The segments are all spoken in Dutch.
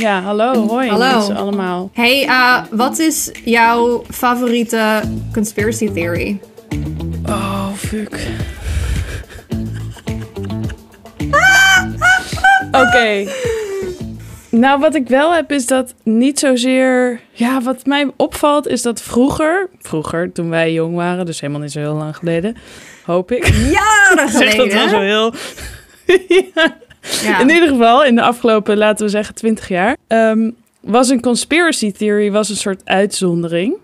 Ja, hallo, hoi Hallo. allemaal. Hey, uh, wat is jouw favoriete conspiracy theory? Oh, fuck. Oké. Nou, wat ik wel heb is dat niet zozeer... Ja, wat mij opvalt is dat vroeger... Vroeger, toen wij jong waren, dus helemaal niet zo heel lang geleden... Hoop ik. Jaren Ik zeg dat wel zo geleden. heel... ja. In ieder geval, in de afgelopen, laten we zeggen, 20 jaar, ehm, was een conspiracy theory was een soort uitzondering.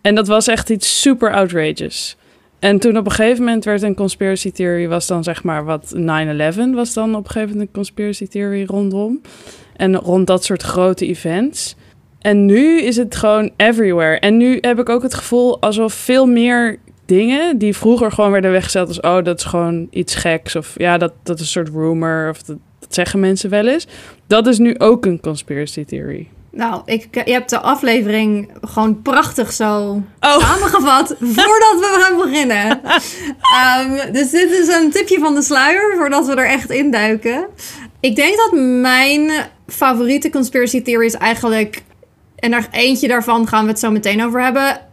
En dat was echt iets super outrageous. En toen op een gegeven moment werd een conspiracy theory, was dan zeg maar wat 9-11 was dan op een gegeven moment een conspiracy theory rondom. En rond dat soort grote events. En nu is het gewoon everywhere. En nu heb ik ook het gevoel alsof veel meer dingen die vroeger gewoon werden weggezet als oh, dat is gewoon iets geks. Of ja, dat, dat is een soort rumor. Of dat, dat zeggen mensen wel eens. Dat is nu ook een conspiracy theory. Nou, ik, je hebt de aflevering gewoon prachtig zo Oh. samengevat voordat we gaan beginnen. Ehm, dus dit is een tipje van de sluier voordat we er echt induiken. Ik denk dat mijn favoriete conspiracy theory is eigenlijk... En er eentje daarvan gaan we het zo meteen over hebben.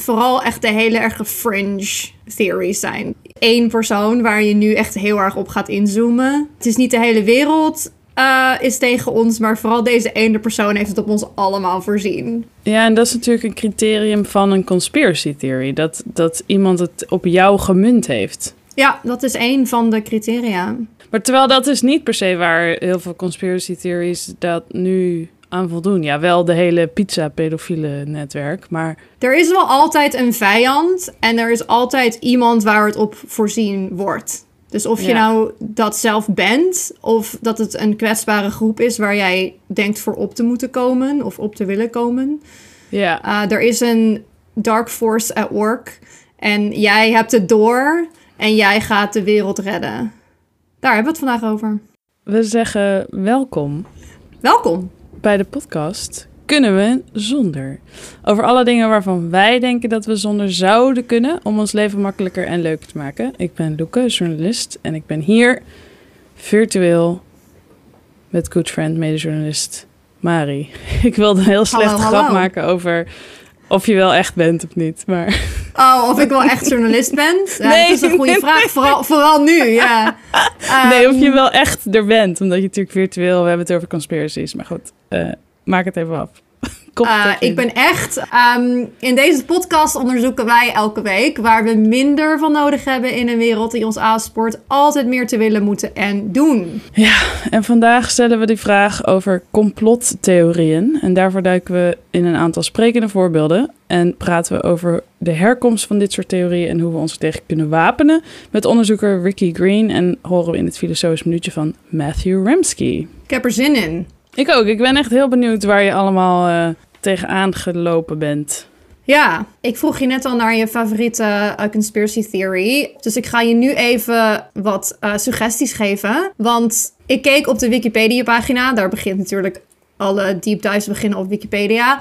Vooral echt de hele erge fringe theories zijn. Eén persoon waar je nu echt heel erg op gaat inzoomen. Het is niet de hele wereld eh, is tegen ons, maar vooral deze ene persoon heeft het op ons allemaal voorzien. Ja, en dat is natuurlijk een criterium van een conspiracy theory. Dat, dat iemand het op jou gemunt heeft. Ja, dat is één van de criteria. Maar terwijl dat is niet per se waar heel veel conspiracy theories dat nu aan voldoen. Ja, wel de hele pizza-pedofiele netwerk, maar... Er is wel altijd een vijand en er is altijd iemand waar het op voorzien wordt. Dus of je Ja. nou dat zelf bent, of dat het een kwetsbare groep is waar jij denkt voor op te moeten komen of op te willen komen. Ja, Uh, er is een dark force at work en jij hebt het door en jij gaat de wereld redden. Daar hebben we het vandaag over. we zeggen welkom Welkom. Bij de podcast Kunnen we zonder? Over alle dingen waarvan wij denken dat we zonder zouden kunnen om ons leven makkelijker en leuker te maken. Ik ben Loeke, journalist en ik ben hier virtueel met good friend, medejournalist Mari. Ik wilde een heel slecht Hallo, grap hallo. maken over of je wel echt bent of niet, maar... Oh, of ik wel echt journalist ben? Ja, Nee, dat is een goede nee, vraag. Vooral, vooral nu, ja. Nee, of je Ehm, wel echt er bent. Omdat je natuurlijk virtueel... We hebben het over conspiracies. Maar goed, eh, maak het even af. Uh, in. ik ben echt. ehm, in deze podcast onderzoeken wij elke week waar we minder van nodig hebben in een wereld die ons aanspoort altijd meer te willen, moeten en doen. Ja, en vandaag stellen we die vraag over complottheorieën. En daarvoor duiken we in een aantal sprekende voorbeelden. En praten we over de herkomst van dit soort theorieën... en hoe we ons er tegen kunnen wapenen. Met onderzoeker Ricky Green. En horen we in het filosofisch minuutje van Matthew Remsky. Ik heb er zin in. Ik ook. Ik ben echt heel benieuwd waar je allemaal eh, tegenaan gelopen bent. Ja, ik vroeg je net al naar je favoriete eh, conspiracy theory. Dus ik ga je nu even wat eh, suggesties geven. Want ik keek op de Wikipedia-pagina. Daar begint natuurlijk alle deep dives beginnen op Wikipedia.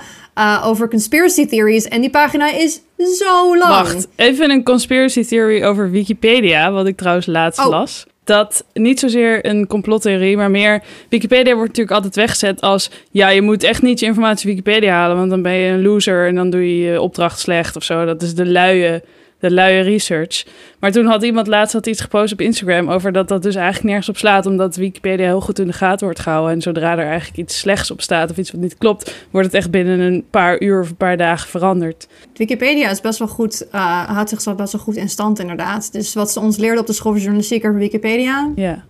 over conspiracy theories. En die pagina is zo lang. Wacht, even een conspiracy theory over Wikipedia, wat ik trouwens laatst Oh. las. Dat niet zozeer een complottheorie, maar meer... Wikipedia wordt natuurlijk altijd weggezet als... Ja, je moet echt niet je informatie Wikipedia halen, want dan ben je een loser en dan doe je je opdracht slecht of zo. Dat is de luie, de luie research. Maar toen had iemand laatst had iets gepost op Instagram over dat dat dus eigenlijk nergens op slaat, omdat Wikipedia heel goed in de gaten wordt gehouden. En zodra er eigenlijk iets slechts op staat of iets wat niet klopt, wordt het echt binnen een paar uur of een paar dagen veranderd. Wikipedia is best wel goed, eh, houdt zichzelf best wel goed in stand inderdaad. Dus wat ze ons leerden op de school van journalistiek over Wikipedia. Ja.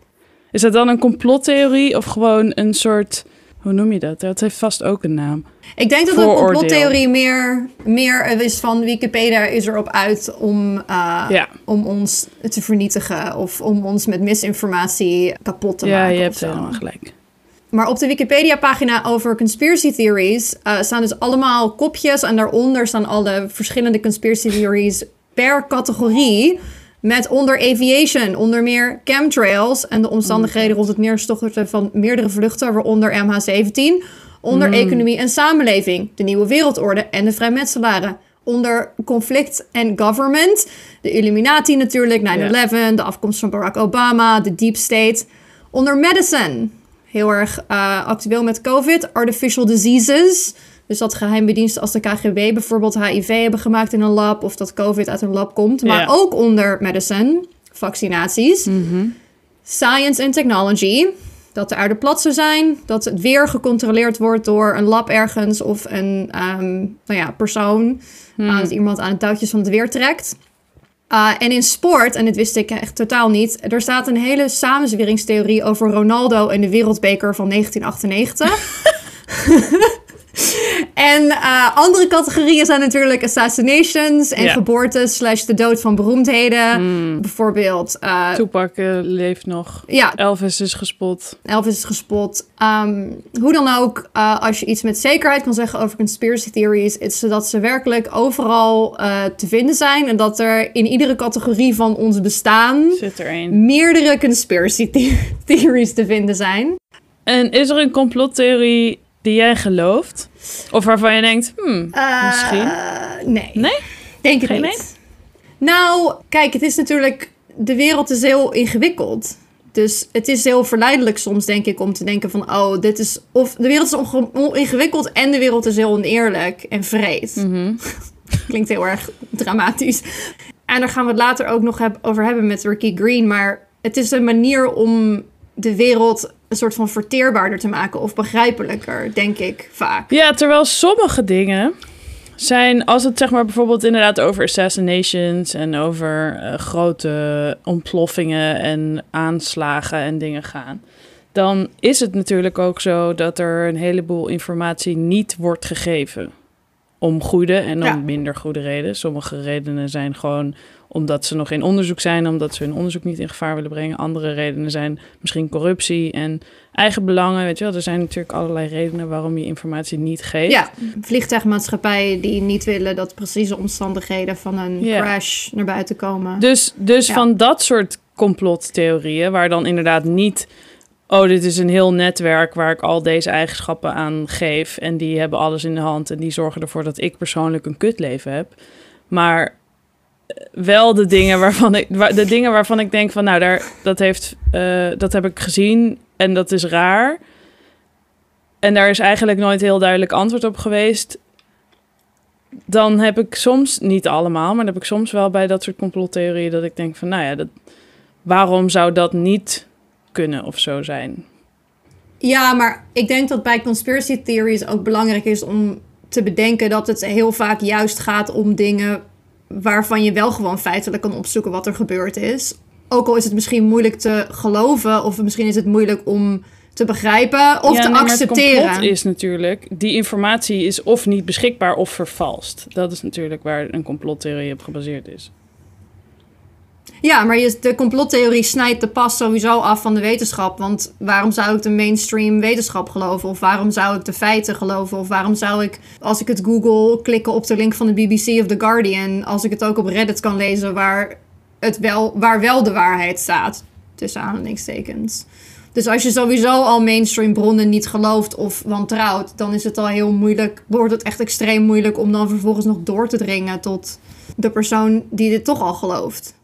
Is dat dan een complottheorie of gewoon een soort... Hoe noem je dat? Dat heeft vast ook een naam. Ik denk dat een complottheorie meer, meer is van Wikipedia is erop uit om, eh, Ja. om ons te vernietigen. Of om ons met misinformatie kapot te ja, maken. je of hebt helemaal gelijk. Maar op de Wikipedia-pagina over conspiracy theories eh, staan dus allemaal kopjes. En daaronder staan alle verschillende conspiracy theories per categorie. Met onder aviation, onder meer chemtrails en de omstandigheden rond het neerstorten van meerdere vluchten, waaronder MH17. Onder economie en samenleving, de nieuwe wereldorde en de vrijmetselaren. Onder conflict en government, de Illuminati natuurlijk, 9-11, de afkomst van Barack Obama, de deep state. Onder medicine, heel erg uh, actueel met COVID. Artificial diseases. Dus dat geheime diensten als de KGB bijvoorbeeld HIV hebben gemaakt in een lab. Of dat COVID uit een lab komt. Maar Ja. ook onder medicine, vaccinaties. Science and technology. Dat de aarde plat zou zijn. Dat het weer gecontroleerd wordt door een lab ergens. Of een ehm, nou ja, persoon. Uh, dat iemand aan het touwtjes van het weer trekt. Uh, en in sport, en dit wist ik echt totaal niet. Er staat een hele samenzweringstheorie over Ronaldo en de wereldbeker van 1998. En uh, andere categorieën zijn natuurlijk assassinations en geboortes slash de dood van beroemdheden. Bijvoorbeeld, uh, Tupac eh, leeft nog. ja, Elvis is gespot. Elvis is gespot. Um, hoe dan ook, als je iets met zekerheid kan zeggen over conspiracy theories, is dat ze werkelijk overal te vinden zijn. En dat er in iedere categorie van ons bestaan Zit er één. meerdere conspiracy the- theories te vinden zijn. En is er een complottheorie die jij gelooft? Of waarvan je denkt, hmm, Uh, misschien? Nee. Nee? Denk Geen niet. Nou, kijk, het is natuurlijk... De wereld is heel ingewikkeld. Dus het is heel verleidelijk soms, denk ik, om te denken van... Oh, dit is... Of de wereld is ingewikkeld en de wereld is heel oneerlijk en vreed. Mhm. Klinkt heel erg dramatisch. En daar gaan we het later ook nog heb- over hebben met Ricky Green. Maar het is een manier om de wereld een soort van verteerbaarder te maken. Of begrijpelijker, denk ik vaak. Ja, terwijl sommige dingen zijn, als het zeg maar bijvoorbeeld inderdaad over assassinations en over eh, grote ontploffingen en aanslagen en dingen gaan, dan is het natuurlijk ook zo dat er een heleboel informatie niet wordt gegeven. Om goede en om Ja. minder goede redenen. Sommige redenen zijn gewoon omdat ze nog in onderzoek zijn, omdat ze hun onderzoek niet in gevaar willen brengen. Andere redenen zijn misschien corruptie en eigen belangen. Weet je wel, er zijn natuurlijk allerlei redenen waarom je informatie niet geeft. Ja, vliegtuigmaatschappijen die niet willen dat precieze omstandigheden van een crash naar buiten komen. Dus, dus Ja. van dat soort complottheorieën, waar dan inderdaad niet. Oh, dit is een heel netwerk waar ik al deze eigenschappen aan geef. En die hebben alles in de hand. En die zorgen ervoor dat ik persoonlijk een kutleven heb. Maar wel de dingen waarvan ik, de dingen waarvan ik denk van, nou, daar, dat, heeft, eh, dat heb ik gezien en dat is raar. En daar is eigenlijk nooit heel duidelijk antwoord op geweest. Dan heb ik soms, niet allemaal, maar dan heb ik soms wel bij dat soort complottheorieën dat ik denk van, nou ja, dat, waarom zou dat niet kunnen of zo zijn? Ja, maar ik denk dat bij conspiracy theories ook belangrijk is om te bedenken dat het heel vaak juist gaat om dingen waarvan je wel gewoon feitelijk kan opzoeken wat er gebeurd is. Ook al is het misschien moeilijk te geloven of misschien is het moeilijk om te begrijpen of Ja, te nee, maar Het accepteren. complot is natuurlijk, die informatie is of niet beschikbaar of vervalst. Dat is natuurlijk waar een complottheorie op gebaseerd is. Ja, maar de complottheorie snijdt de pas sowieso af van de wetenschap. Want waarom zou ik de mainstream wetenschap geloven? Of waarom zou ik de feiten geloven? Of waarom zou ik, als ik het google, klikken op de link van de BBC of The Guardian... als ik het ook op Reddit kan lezen waar, het wel, waar wel de waarheid staat? Tussen aanhalingstekens. Dus als je sowieso al mainstream bronnen niet gelooft of wantrouwt... dan is het al heel moeilijk, wordt het echt extreem moeilijk... om dan vervolgens nog door te dringen tot de persoon die dit toch al gelooft.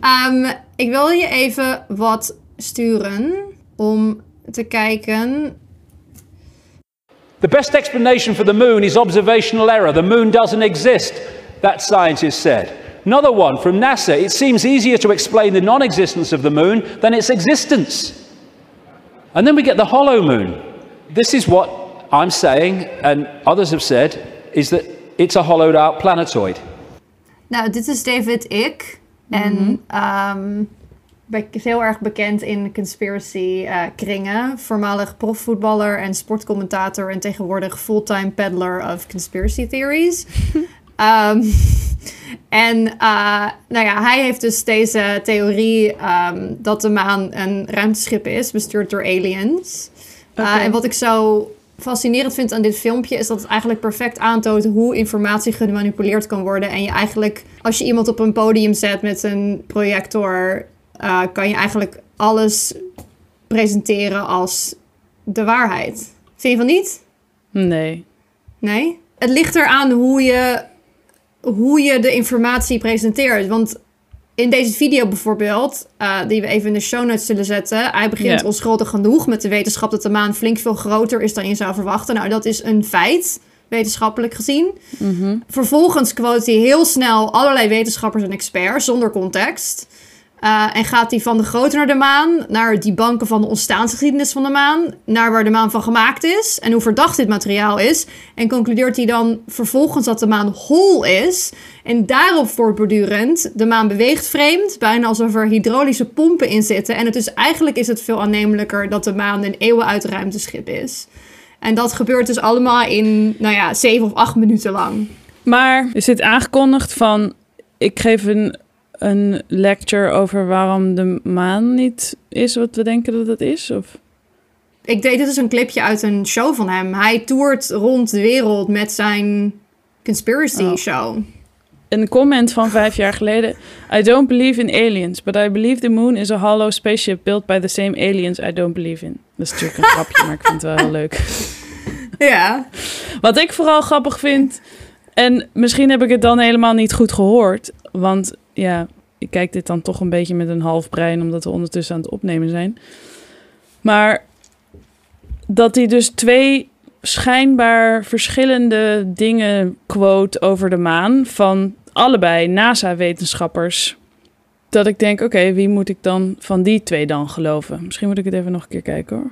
Ehm, ik wil je even wat sturen om te kijken. The best explanation for the moon is observational error. The moon doesn't exist, that scientist said. Another one from NASA. It seems easier to explain the non existence of the moon than its existence. And then we get the hollow moon. This is what I'm saying, and others have said, is that it's a hollowed out planetoid. Nou, dit is David Ick. En ehm, be- is heel erg bekend in conspiracy eh, kringen. Voormalig profvoetballer en sportcommentator en tegenwoordig fulltime peddler of conspiracy theories. Ehm, en eh, nou ja, hij heeft dus deze theorie ehm, dat de maan een ruimteschip is, bestuurd door aliens. Uh, Oké. en wat ik zo fascinerend vind aan dit filmpje is dat het eigenlijk perfect aantoont hoe informatie gemanipuleerd kan worden. En je eigenlijk, als je iemand op een podium zet met een projector, uh, kan je eigenlijk alles presenteren als de waarheid. Vind je van niet? Nee. Nee? Het ligt eraan hoe je, hoe je de informatie presenteert. Want in deze video bijvoorbeeld, uh, die we even in de show notes zullen zetten. Hij begint onschuldig genoeg met de wetenschap dat de maan flink veel groter is dan je zou verwachten. Nou, dat is een feit, wetenschappelijk gezien. Vervolgens quote hij heel snel allerlei wetenschappers en experts zonder context. Uh, en gaat hij van de grootte naar de maan, naar die banken van de ontstaansgeschiedenis van de maan, naar waar de maan van gemaakt is en hoe verdacht dit materiaal is. En concludeert hij dan vervolgens dat de maan hol is. En daarop voortbordurend, de maan beweegt vreemd, bijna alsof er hydraulische pompen in zitten. En het is eigenlijk is het veel aannemelijker dat de maan een eeuwenoud ruimteschip is. En dat gebeurt dus allemaal in, nou ja, zeven of acht minuten lang. Maar is dit aangekondigd van... Ik geef een, een lecture over waarom de maan niet is wat we denken dat het is? Of? Ik deed dit is een clipje uit een show van hem. Hij toert rond de wereld met zijn conspiracy Oh. show. Een comment van vijf jaar geleden. I don't believe in aliens, but I believe the moon is a hollow spaceship built by the same aliens I don't believe in. Dat is natuurlijk een grapje, maar ik vind het wel heel leuk. Ja. Wat ik vooral grappig vind, en misschien heb ik het dan helemaal niet goed gehoord, want ja, ik kijk dit dan toch een beetje met een half brein, omdat we ondertussen aan het opnemen zijn. Maar dat hij dus twee schijnbaar verschillende dingen quote over de maan van allebei NASA-wetenschappers. Dat ik denk, oké, wie moet ik dan van die twee dan geloven? Misschien moet ik het even nog een keer kijken hoor.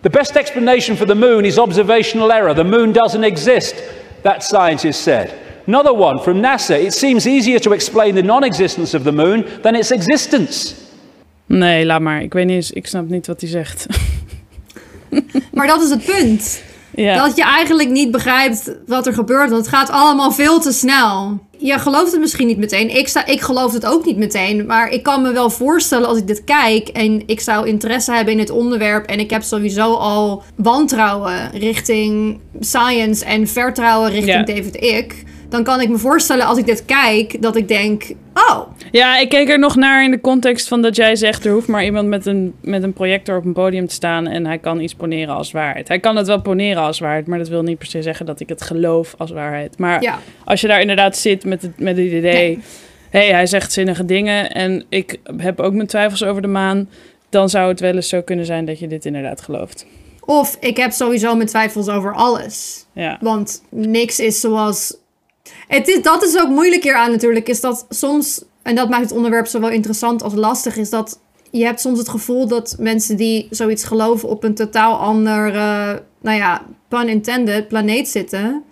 The best explanation for the moon is observational error. The moon doesn't exist, that scientist said. Another one from NASA. It seems easier to explain the non existence of the moon than its existence. Nee, laat maar. Ik weet niet eens, ik snap niet wat hij zegt. Maar dat is het punt. ja. Dat je eigenlijk niet begrijpt wat er gebeurt. Want het gaat allemaal veel te snel. Je gelooft het misschien niet meteen. Ik, sta, ik geloof het ook niet meteen. Maar ik kan me wel voorstellen als ik dit kijk. En ik zou interesse hebben in het onderwerp. En ik heb sowieso al wantrouwen richting science. En vertrouwen richting Ja. David Icke. Dan kan ik me voorstellen als ik dit kijk. Dat ik denk. Oh, ja, ik keek er nog naar in de context van dat jij zegt... er hoeft maar iemand met een, met een projector op een podium te staan... en hij kan iets poneren als waarheid. Hij kan het wel poneren als waarheid... maar dat wil niet per se zeggen dat ik het geloof als waarheid. Maar ja. als je daar inderdaad zit met het, met het idee... Nee. hey, hij zegt zinnige dingen... en ik heb ook mijn twijfels over de maan... dan zou het wel eens zo kunnen zijn dat je dit inderdaad gelooft. Of ik heb sowieso mijn twijfels over alles. Ja, Want niks is zoals. Het is, dat is ook moeilijk hier aan natuurlijk. Is dat soms. En dat maakt het onderwerp zowel interessant als lastig. Is dat je hebt soms het gevoel dat mensen die zoiets geloven op een totaal andere. Nou ja, pun intended, planeet zitten.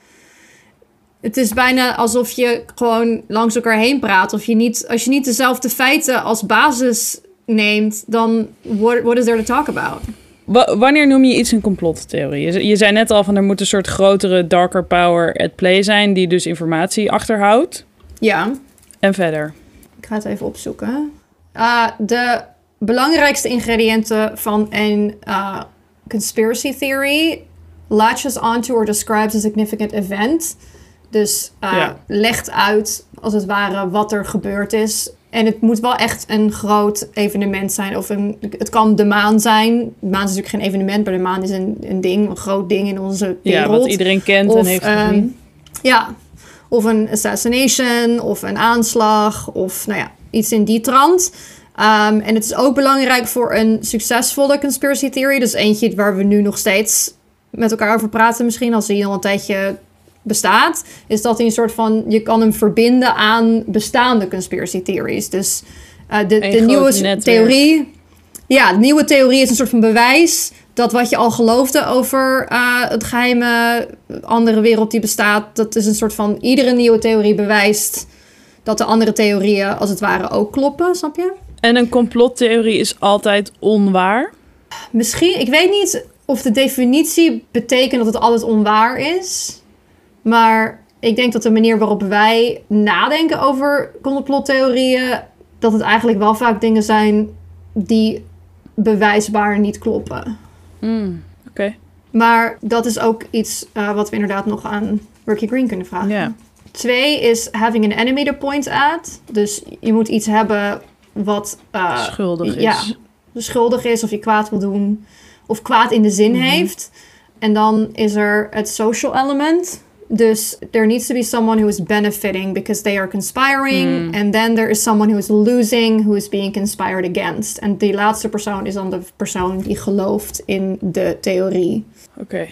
Het is bijna alsof je gewoon langs elkaar heen praat. Of je niet, als je niet dezelfde feiten als basis neemt, dan what, what is there to talk about? Wa- wanneer noem je iets een complottheorie? Je, ze- je zei net al van er moet een soort grotere darker power at play zijn... die dus informatie achterhoudt. Ja. En verder. Ik ga het even opzoeken. Uh, de belangrijkste ingrediënten van een uh, conspiracy theory latches onto or describes a significant event. Dus uh, Ja. legt uit, als het ware, wat er gebeurd is. En het moet wel echt een groot evenement zijn. Of een, het kan de maan zijn. De maan is natuurlijk geen evenement, maar de maan is een, een ding, een groot ding in onze Ja, wereld. wat iedereen kent en heeft ehm, gezien. ja, of een assassination, of een aanslag, of nou ja, iets in die trant. Ehm, en het is ook belangrijk voor een succesvolle conspiracy theory. Dus eentje waar we nu nog steeds met elkaar over praten, misschien als hij al een tijdje bestaat. Is dat hij een soort van, je kan hem verbinden aan bestaande conspiracy theories. Dus eh, de, de nieuwe netwerk. theorie ja, de nieuwe theorie is een soort van bewijs dat wat je al geloofde over eh, het geheime andere wereld die bestaat, dat is een soort van iedere nieuwe theorie bewijst dat de andere theorieën als het ware ook kloppen, snap je? En een complottheorie is altijd onwaar. Misschien, ik weet niet of de definitie betekent dat het altijd onwaar is, maar ik denk dat de manier waarop wij nadenken over complottheorieën, dat het eigenlijk wel vaak dingen zijn die bewijsbaar niet kloppen. Oké. Maar dat is ook iets eh, wat we inderdaad nog aan Ricky Green kunnen vragen. Twee is having an enemy to point at. Dus je moet iets hebben wat eh, Schuldig is. Ja, schuldig is of je kwaad wil doen. Of kwaad in de zin Mhm. heeft. En dan is er het social element. Dus there needs to be someone who is benefiting because they are conspiring. And then there is someone who is losing, who is being conspired against. En die laatste persoon is dan de persoon die gelooft in de theorie. Oké.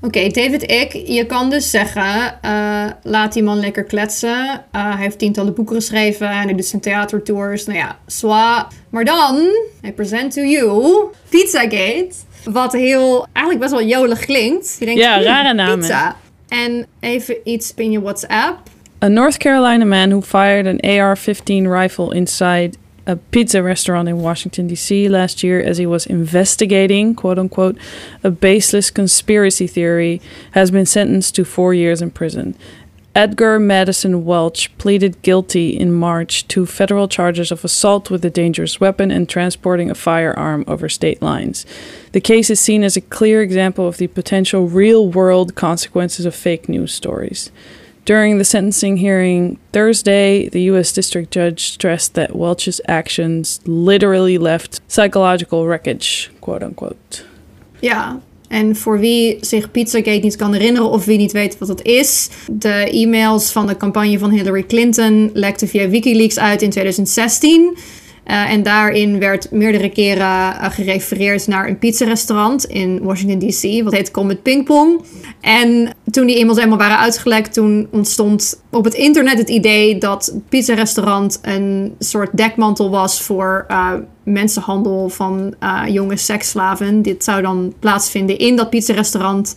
Oké, David Ick, je kan dus zeggen, eh, laat die man lekker kletsen. Eh, hij heeft tientallen boeken geschreven en hij doet zijn theatertours. Nou ja, zwa. Maar dan, I present to you Pizzagate. Wat heel, eigenlijk best wel jolig klinkt. Je denkt, Ja, hmm, rare namen. Pizza. En even iets in je WhatsApp. A North Carolina man who fired an AR-15 rifle inside a pizza restaurant in Washington D.C. last year as he was investigating, quote unquote, a baseless conspiracy theory has been sentenced to four years in prison. Edgar Madison Welch pleaded guilty in March to federal charges of assault with a dangerous weapon and transporting a firearm over state lines. The case is seen as a clear example of the potential real world consequences of fake news stories. During the sentencing hearing Thursday, the U.S. District Judge stressed that Welch's actions literally left psychological wreckage, quote unquote. Ja, en voor wie zich Pizzagate niet kan herinneren of wie niet weet wat dat is. De e-mails van de campagne van Hillary Clinton lekten via Wikileaks uit in 2016. Eh, en daarin werd meerdere keren eh, gerefereerd naar een pizzarestaurant in Washington DC. Wat heet Comet Ping Pong. En toen die e-mails helemaal waren uitgelekt, toen ontstond op het internet het idee dat pizzarestaurant een soort dekmantel was voor eh, mensenhandel van jonge seksslaven. Dit zou dan plaatsvinden in dat pizzarestaurant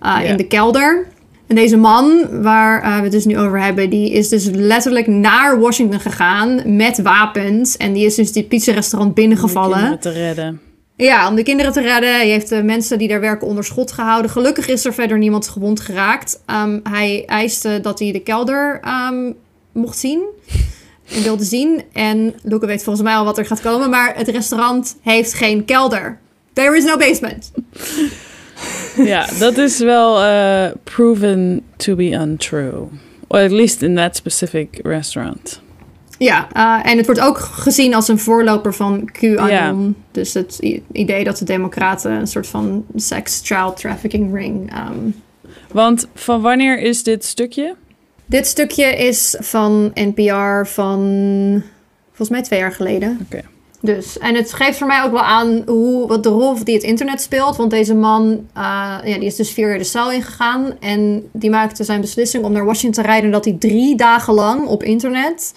Ja. in de kelder. En deze man, waar eh, we het dus nu over hebben, die is dus letterlijk naar Washington gegaan met wapens. En die is dus die pizzarestaurant binnengevallen. Om de kinderen te redden. Ja, om de kinderen te redden. Hij heeft de mensen die daar werken onder schot gehouden. Gelukkig is er verder niemand gewond geraakt. Ehm, hij eiste dat hij de kelder ehm, mocht zien. En wilde zien. En Luca weet volgens mij al wat er gaat komen. Maar het restaurant heeft geen kelder. There is no basement. ja, dat is wel eh, proven to be untrue. Or at least in that specific restaurant. Ja, eh, en het wordt ook gezien als een voorloper van QAnon. Ja. Dus het idee dat de democraten een soort van sex-child trafficking ring... ehm, Want van wanneer is dit stukje? Dit stukje is van NPR van volgens mij twee jaar geleden. Oké. Dus, en het geeft voor mij ook wel aan hoe, wat de rol die het internet speelt. Want deze man, eh, ja, die is dus vier jaar de cel ingegaan. En die maakte zijn beslissing om naar Washington te rijden. Dat hij drie dagen lang op internet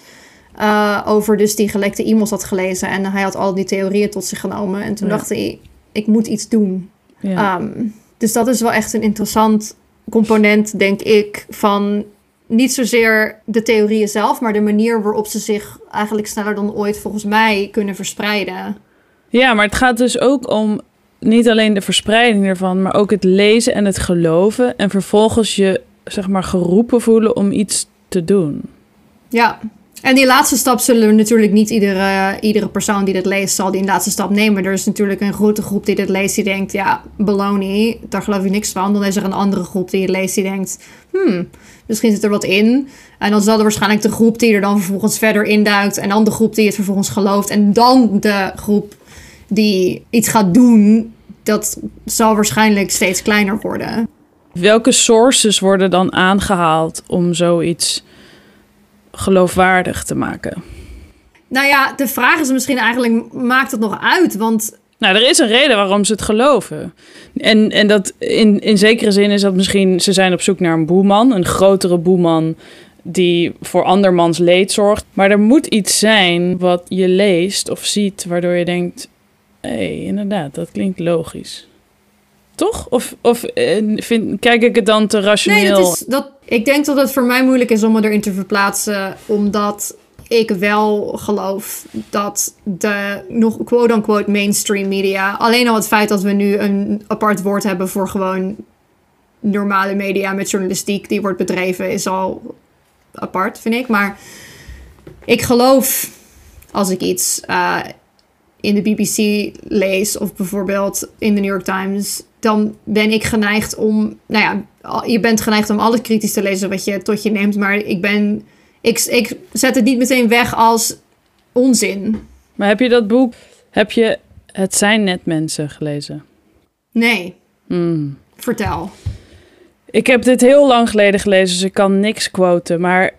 eh, over dus die gelekte e-mails had gelezen. En hij had al die theorieën tot zich genomen. En toen Ja. dacht hij, ik moet iets doen. Ja. Ehm, dus dat is wel echt een interessant component, denk ik, van niet zozeer de theorieën zelf, maar de manier waarop ze zich eigenlijk sneller dan ooit volgens mij kunnen verspreiden. Ja, maar het gaat dus ook om niet alleen de verspreiding ervan, maar ook het lezen en het geloven. En vervolgens je, zeg maar, geroepen voelen om iets te doen. Ja. En die laatste stap zullen natuurlijk niet iedere, iedere persoon die dit leest, zal die laatste stap nemen. Er is natuurlijk een grote groep die dit leest die denkt, ja, baloney, daar geloof ik niks van. Dan is er een andere groep die het leest die denkt, hmm, misschien zit er wat in. En dan zal er waarschijnlijk de groep die er dan vervolgens verder induikt. En dan de groep die het vervolgens gelooft. En dan de groep die iets gaat doen. Dat zal waarschijnlijk steeds kleiner worden. Welke sources worden dan aangehaald om zoiets geloofwaardig te maken? Nou ja, de vraag is misschien eigenlijk, maakt het nog uit? Want Nou, er is een reden waarom ze het geloven. En, en dat in, in zekere zin is dat misschien... ze zijn op zoek naar een boeman, een grotere boeman... die voor andermans leed zorgt. Maar er moet iets zijn wat je leest of ziet... waardoor je denkt... hé, hey, inderdaad, dat klinkt logisch. Toch? Of, of eh, vind, kijk ik het dan te rationeel? Nee, dat is, dat, ik denk dat het voor mij moeilijk is om me erin te verplaatsen. Omdat ik wel geloof dat de nog quote-unquote mainstream media... Alleen al het feit dat we nu een apart woord hebben voor gewoon normale media met journalistiek die wordt bedreven... is al apart, vind ik. Maar ik geloof als ik iets eh, in de BBC lees of bijvoorbeeld in de New York Times, dan ben ik geneigd om, nou ja, je bent geneigd om alles kritisch te lezen wat je tot je neemt, maar ik ben, ik, ik zet het niet meteen weg als onzin. Maar heb je dat boek... heb je Het zijn net mensen gelezen? Nee, Hmm. vertel. Ik heb dit heel lang geleden gelezen, dus ik kan niks quoten. Maar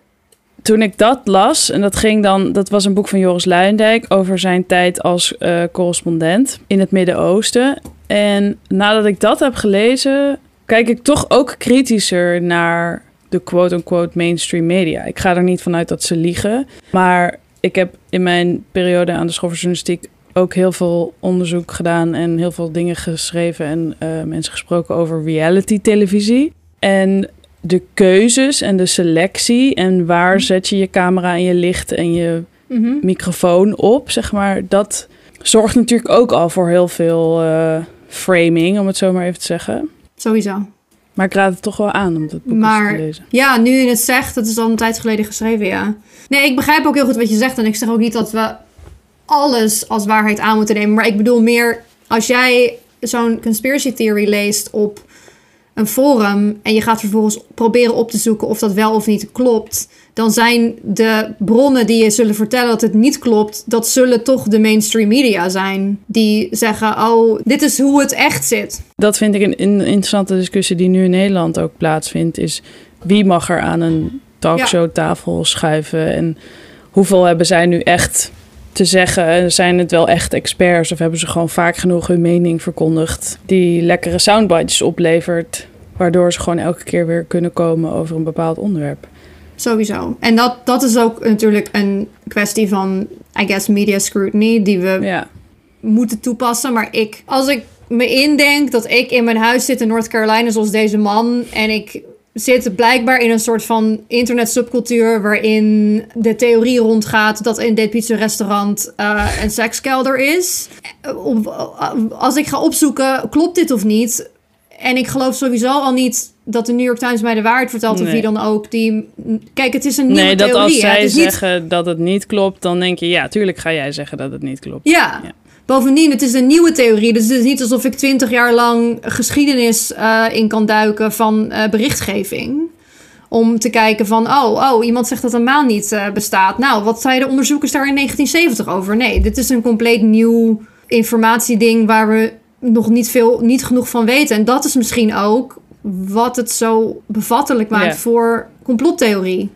toen ik dat las, en dat ging dan, dat was een boek van Joris Luijendijk over zijn tijd als uh, correspondent in het Midden-Oosten. En nadat ik dat heb gelezen, kijk ik toch ook kritischer naar de quote-unquote mainstream media. Ik ga er niet vanuit dat ze liegen, maar ik heb in mijn periode aan de school ook heel veel onderzoek gedaan en heel veel dingen geschreven en uh, mensen gesproken over reality televisie. En de keuzes en de selectie en waar mhm. zet je je camera en je licht en je mhm. microfoon op, zeg maar, dat zorgt natuurlijk ook al voor heel veel uh, framing, om het zo maar even te zeggen. Sowieso. Maar ik raad het toch wel aan om dat boek maar, te lezen. Ja, nu je het zegt, dat is al een tijd geleden geschreven, ja. Nee, ik begrijp ook heel goed wat je zegt. En ik zeg ook niet dat we alles als waarheid aan moeten nemen. Maar ik bedoel meer, als jij zo'n conspiracy theory leest op een forum en je gaat vervolgens proberen op te zoeken of dat wel of niet klopt, dan zijn de bronnen die je zullen vertellen dat het niet klopt, dat zullen toch de mainstream media zijn. Die zeggen, oh, dit is hoe het echt zit. Dat vind ik een, een interessante discussie die nu in Nederland ook plaatsvindt, is wie mag er aan een talkshowtafel schuiven en hoeveel hebben zij nu echt te zeggen? Zijn het wel echt experts of hebben ze gewoon vaak genoeg hun mening verkondigd die lekkere soundbites oplevert, waardoor ze gewoon elke keer weer kunnen komen over een bepaald onderwerp? Sowieso. En dat, dat is ook natuurlijk een kwestie van, I guess, media scrutiny die we ja. moeten toepassen. Maar ik, als ik me indenk dat ik in mijn huis zit in North Carolina zoals deze man en ik zit blijkbaar in een soort van internet subcultuur waarin de theorie rondgaat dat in dit pizza restaurant uh, een sekskelder is. Als ik ga opzoeken, klopt dit of niet? En ik geloof sowieso al niet dat de New York Times mij de waarheid vertelt of wie dan ook. Die, kijk, het is een nieuwe nee, dat als zij zeggen dat het niet klopt, dan denk je, ja, tuurlijk ga jij zeggen dat het niet klopt. Ja. ja. Bovendien, het is een nieuwe theorie. Dus het is niet alsof ik twintig jaar lang geschiedenis uh, in kan duiken van uh, berichtgeving. Om te kijken van, oh, oh, iemand zegt dat een maan niet uh, bestaat. Nou, wat zeiden onderzoekers daar in 1970 over? Nee, dit is een compleet nieuw informatieding waar we nog niet, veel, niet genoeg van weten. En dat is misschien ook wat het zo bevattelijk maakt voor complottheorie.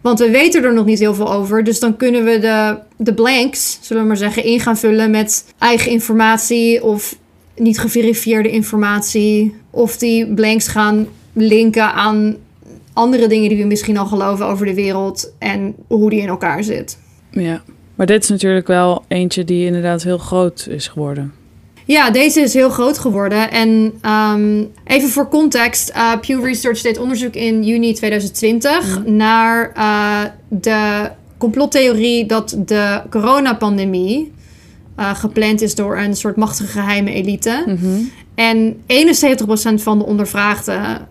Want we weten er nog niet heel veel over. Dus dan kunnen we de, de blanks, zullen we maar zeggen, in gaan vullen met eigen informatie of niet geverifieerde informatie. Of die blanks gaan linken aan andere dingen die we misschien al geloven over de wereld en hoe die in elkaar zit. Ja, maar dit is natuurlijk wel eentje die inderdaad heel groot is geworden. Ja, deze is heel groot geworden. En um, even voor context: uh, Pew Research deed onderzoek in juni 2020 mhm. naar uh, de complottheorie dat de coronapandemie uh, gepland is door een soort machtige geheime elite. Mm -hmm. En 71% van de ondervraagden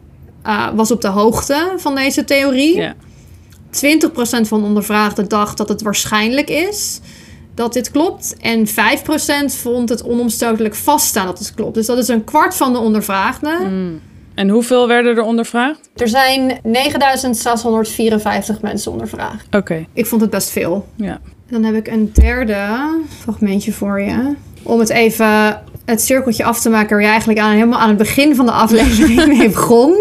was op de hoogte van deze theorie. Yeah. 20% van de ondervraagden dacht dat het waarschijnlijk is dat dit klopt. En 5% vond het onomstotelijk vaststaan dat het klopt. Dus dat is een kwart van de ondervraagden. Hmm. En hoeveel werden er ondervraagd? Er zijn 9654 mensen ondervraagd. Oké. Ik vond het best veel. Ja. Dan heb ik een derde fragmentje voor je. Om het even het cirkeltje af te maken waar je eigenlijk aan, helemaal aan het begin van de aflevering mee begon.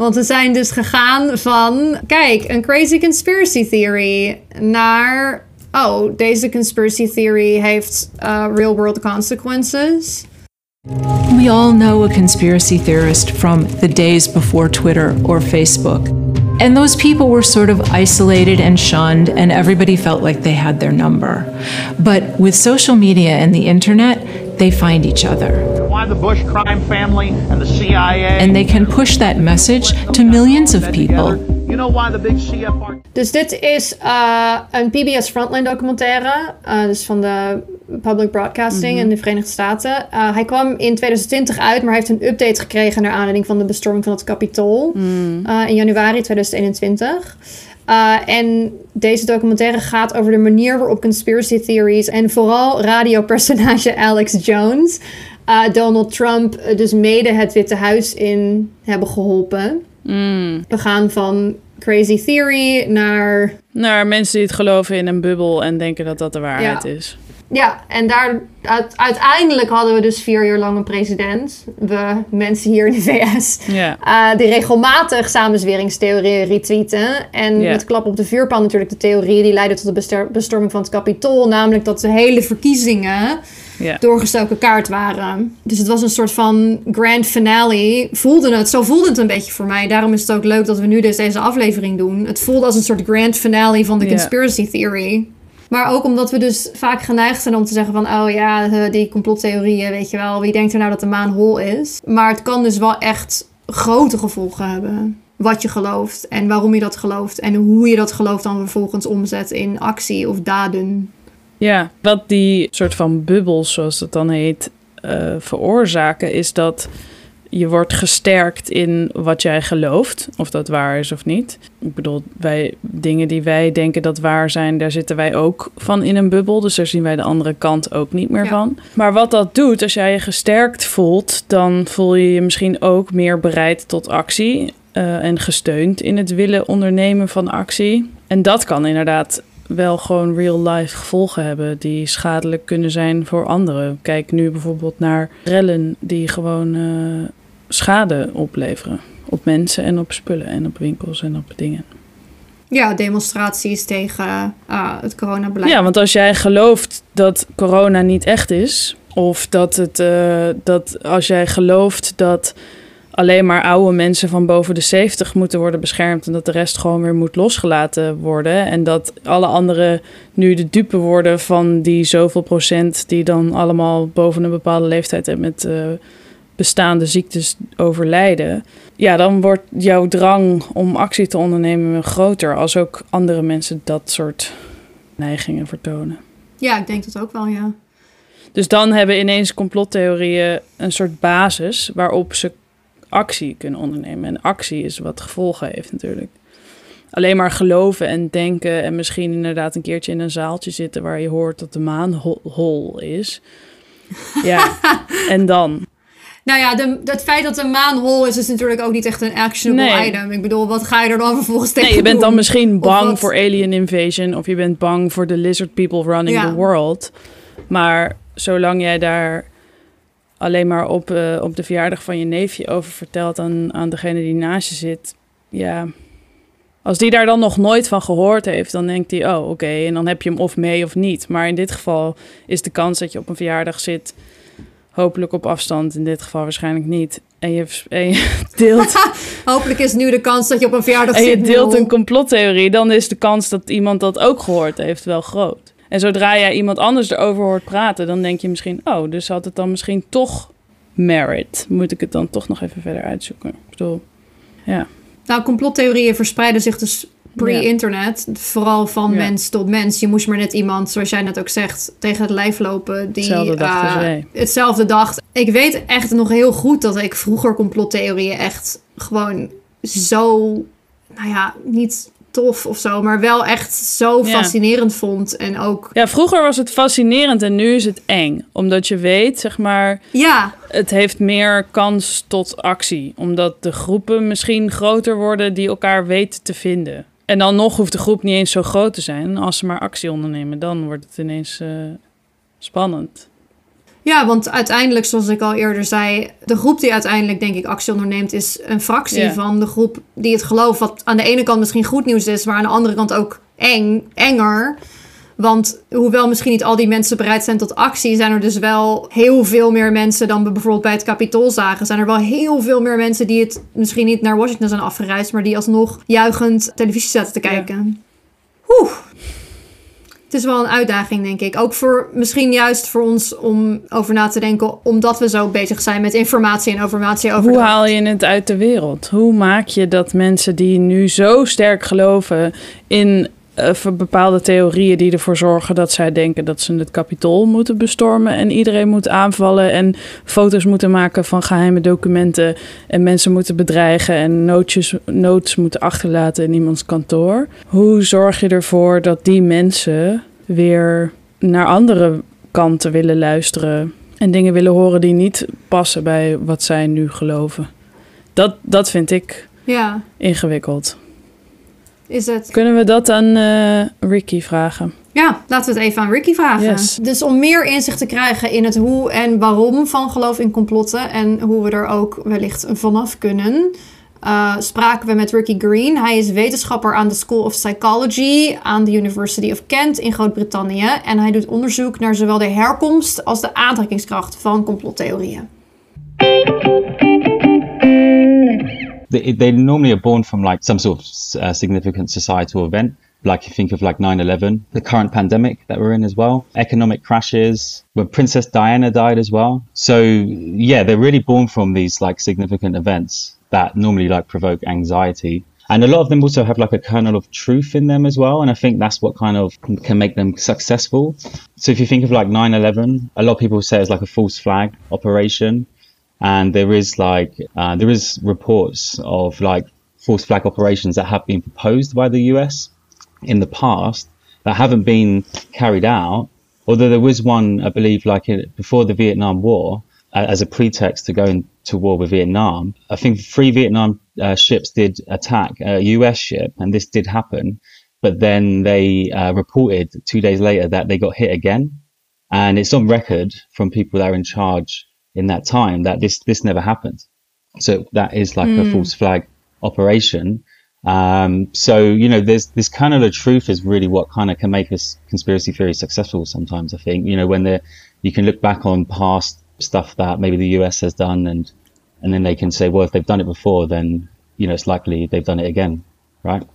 Want we zijn dus gegaan van, kijk, een crazy conspiracy theory naar, oh, deze conspiracy theory heeft uh, real world consequences. We all know a conspiracy theorist from the days before Twitter or Facebook. And those people were sort of isolated and shunned, and everybody felt like they had their number. But with social media and the internet, they find each other why the Bush crime family and the CIA. And they can push that message to millions of people. You know why the big CFR... Dus dit is uh, een PBS Frontline documentaire, uh, dus van de Public Broadcasting mm in de Verenigde Staten. Uh, hij kwam in 2020 uit, maar hij heeft een update gekregen naar aanleiding van de bestorming van het Capitool mm. in januari 2021. Uh, en deze documentaire gaat over de manier waarop conspiracy theories en vooral radiopersonage Alex Jones uh, Donald Trump uh, dus mede het Witte Huis in hebben geholpen. Mm. We gaan van crazy theory naar... Naar mensen die het geloven in een bubbel en denken dat dat de waarheid is. Ja, en daar, uit- uiteindelijk hadden we dus vier jaar lang een president. We mensen hier in de VS. Eh, die regelmatig samenzweringstheorieën retweeten. En Ja. met klap op de vuurpaal natuurlijk de theorie die leidde tot de bestor- bestorming van het kapitool. Namelijk dat de hele verkiezingen Doorgestoken kaart waren. Dus het was een soort van grand finale. Voelde het, zo voelde het een beetje voor mij. Daarom is het ook leuk dat we nu dus deze aflevering doen. Het voelde als een soort grand finale van de conspiracy theory. Maar ook omdat we dus vaak geneigd zijn om te zeggen van... oh ja, eh, die complottheorieën, weet je wel. Wie denkt er nou dat de maan hol is? Maar het kan dus wel echt grote gevolgen hebben. Wat je gelooft en waarom je dat gelooft. En hoe je dat geloof dan vervolgens omzet in actie of daden. Ja, wat die soort van bubbels, zoals het dan heet, eh, veroorzaken, is dat je wordt gesterkt in wat jij gelooft, of dat waar is of niet. Ik bedoel, wij, dingen die wij denken dat waar zijn, daar zitten wij ook van in een bubbel. Dus daar zien wij de andere kant ook niet meer Ja. van. Maar wat dat doet, als jij je gesterkt voelt, dan voel je je misschien ook meer bereid tot actie. eh, en gesteund in het willen ondernemen van actie. En dat kan inderdaad wel gewoon real-life gevolgen hebben die schadelijk kunnen zijn voor anderen. Kijk nu bijvoorbeeld naar rellen die gewoon eh, schade opleveren. Op mensen en op spullen en op winkels en op dingen. Ja, demonstraties tegen eh, het coronabeleid. Ja, want als jij gelooft dat corona niet echt is, of dat het eh, dat als jij gelooft dat alleen maar oude mensen van boven de 70 moeten worden beschermd en dat de rest gewoon weer moet losgelaten worden en dat alle anderen nu de dupe worden van die zoveel procent die dan allemaal boven een bepaalde leeftijd en met eh, bestaande ziektes overlijden. Ja, dan wordt jouw drang om actie te ondernemen groter als ook andere mensen dat soort neigingen vertonen. Ja, ik denk dat ook wel, ja. Dus dan hebben ineens complottheorieën een soort basis waarop ze actie kunnen ondernemen. En actie is wat gevolgen heeft natuurlijk. Alleen maar geloven en denken en misschien inderdaad een keertje in een zaaltje zitten waar je hoort dat de maan hol, hol is. Ja, en dan? Nou ja, de, het feit dat de maan hol is, is natuurlijk ook niet echt een actionable Nee. item. Ik bedoel, wat ga je er dan vervolgens tegen Nee, je bent dan misschien bang voor alien invasion of je bent bang voor de lizard people running Ja. the world. Maar zolang jij daar alleen maar op, eh, op de verjaardag van je neefje over vertelt aan, aan degene die naast je zit, ja. Als die daar dan nog nooit van gehoord heeft, dan denkt hij, oh oké, en dan heb je hem of mee of niet. Maar in dit geval is de kans dat je op een verjaardag zit, hopelijk op afstand, in dit geval waarschijnlijk niet. En je, en je deelt Hopelijk is nu de kans dat je op een verjaardag en je zit. deelt nul. een complottheorie, dan is de kans dat iemand dat ook gehoord heeft wel groot. En zodra jij iemand anders erover hoort praten, dan denk je misschien, oh, dus had het dan misschien toch merit. Moet ik het dan toch nog even verder uitzoeken? Ik bedoel, ja. Nou, complottheorieën verspreiden zich dus pre-internet. Vooral van Ja. mens tot mens. Je moest maar net iemand, zoals jij net ook zegt, tegen het lijf lopen. Die Hetzelfde dacht eh, wij. hetzelfde dacht. Ik weet echt nog heel goed dat ik vroeger complottheorieën echt gewoon zo, nou ja, niet tof of zo, maar wel echt zo Ja. fascinerend vond. En ook, Ja, vroeger was het fascinerend en nu is het eng. Omdat je weet, zeg maar, ja, het heeft meer kans tot actie. Omdat de groepen misschien groter worden die elkaar weten te vinden. En dan nog hoeft de groep niet eens zo groot te zijn. Als ze maar actie ondernemen, dan wordt het ineens eh, spannend. Ja, want uiteindelijk, zoals ik al eerder zei, de groep die uiteindelijk, denk ik, actie onderneemt, is een fractie van de groep die het gelooft. Wat aan de ene kant misschien goed nieuws is, maar aan de andere kant ook eng, enger. Want hoewel misschien niet al die mensen bereid zijn tot actie, zijn er dus wel heel veel meer mensen dan we bijvoorbeeld bij het Capitool zagen. Zijn er wel heel veel meer mensen die het misschien niet naar Washington zijn afgereisd, maar die alsnog juichend televisie zaten te kijken. Oeh. Het is wel een uitdaging, denk ik. Ook voor misschien juist voor ons om over na te denken, omdat we zo bezig zijn met informatie en informatie over. Hoe haal je het uit de wereld? Hoe maak je dat mensen die nu zo sterk geloven in bepaalde theorieën die ervoor zorgen dat zij denken dat ze het kapitool moeten bestormen en iedereen moet aanvallen en foto's moeten maken van geheime documenten en mensen moeten bedreigen en nootjes, notes moeten achterlaten in iemands kantoor. Hoe zorg je ervoor dat die mensen weer naar andere kanten willen luisteren en dingen willen horen die niet passen bij wat zij nu geloven? Dat, dat vind ik Ja, ingewikkeld. Is het. Kunnen we dat aan eh, Ricky vragen? Ja, laten we het even aan Ricky vragen. Yes. Dus om meer inzicht te krijgen in het hoe en waarom van geloof in complotten en hoe we er ook wellicht vanaf kunnen, uh, spraken we met Ricky Green. Hij is wetenschapper aan de School of Psychology aan de University of Kent in Groot-Brittannië en hij doet onderzoek naar zowel de herkomst als de aantrekkingskracht van complottheorieën. They, they normally are born from like some sort of uh, significant societal event. like you think of like 9-11 the current pandemic that we're in as well. Economic crashes. When princess diana died as well. So yeah they're really born from these like significant events that normally like provoke anxiety. And a lot of them also have like a kernel of truth in them as well. And i think that's what kind of can make them successful. So if you think of like 9-11 a lot of people say it's like a false flag operation and there is like uh, there is reports of like false flag operations that have been proposed by the us in the past that haven't been carried out. Although there was one, I believe, like in, before the Vietnam War, uh, as a pretext to go into war with Vietnam. I think three Vietnam uh, ships did attack a US ship, and this did happen. But then they uh, reported two days later that they got hit again, and it's on record from people that are in charge in that time that this this never happened. So that is like mm. a false flag operation. Um, so you know, there's this kind of the truth is really what kind of can make us conspiracy theory successful. Sometimes I think you know when they you can look back on past stuff that maybe the US has done, and and then they can say, well, if they've done it before, then you know it's likely they've done it again, right?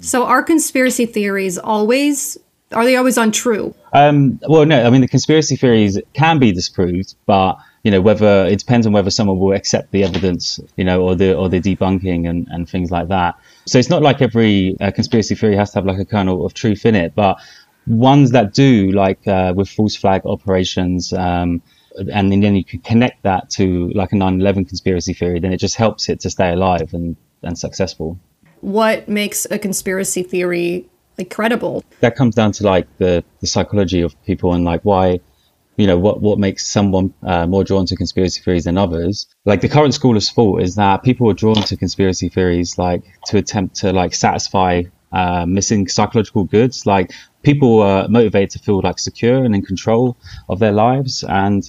So are conspiracy theories always are they always untrue? Um, well, no. I mean, the conspiracy theories can be disproved, but you know whether it depends on whether someone will accept the evidence, you know, or the or the debunking and, and things like that. So it's not like every uh, conspiracy theory has to have like a kernel of truth in it, but ones that do, like uh, with false flag operations, um, and then you can connect that to like a 9/11 conspiracy theory, then it just helps it to stay alive and and successful. What makes a conspiracy theory like credible? That comes down to like the the psychology of people and like why you know what what makes someone uh, more drawn to conspiracy theories than others. Like the current school of thought is that people are drawn to conspiracy theories like to attempt to like satisfy uh, missing psychological goods. Like people are motivated to feel like secure and in control of their lives. And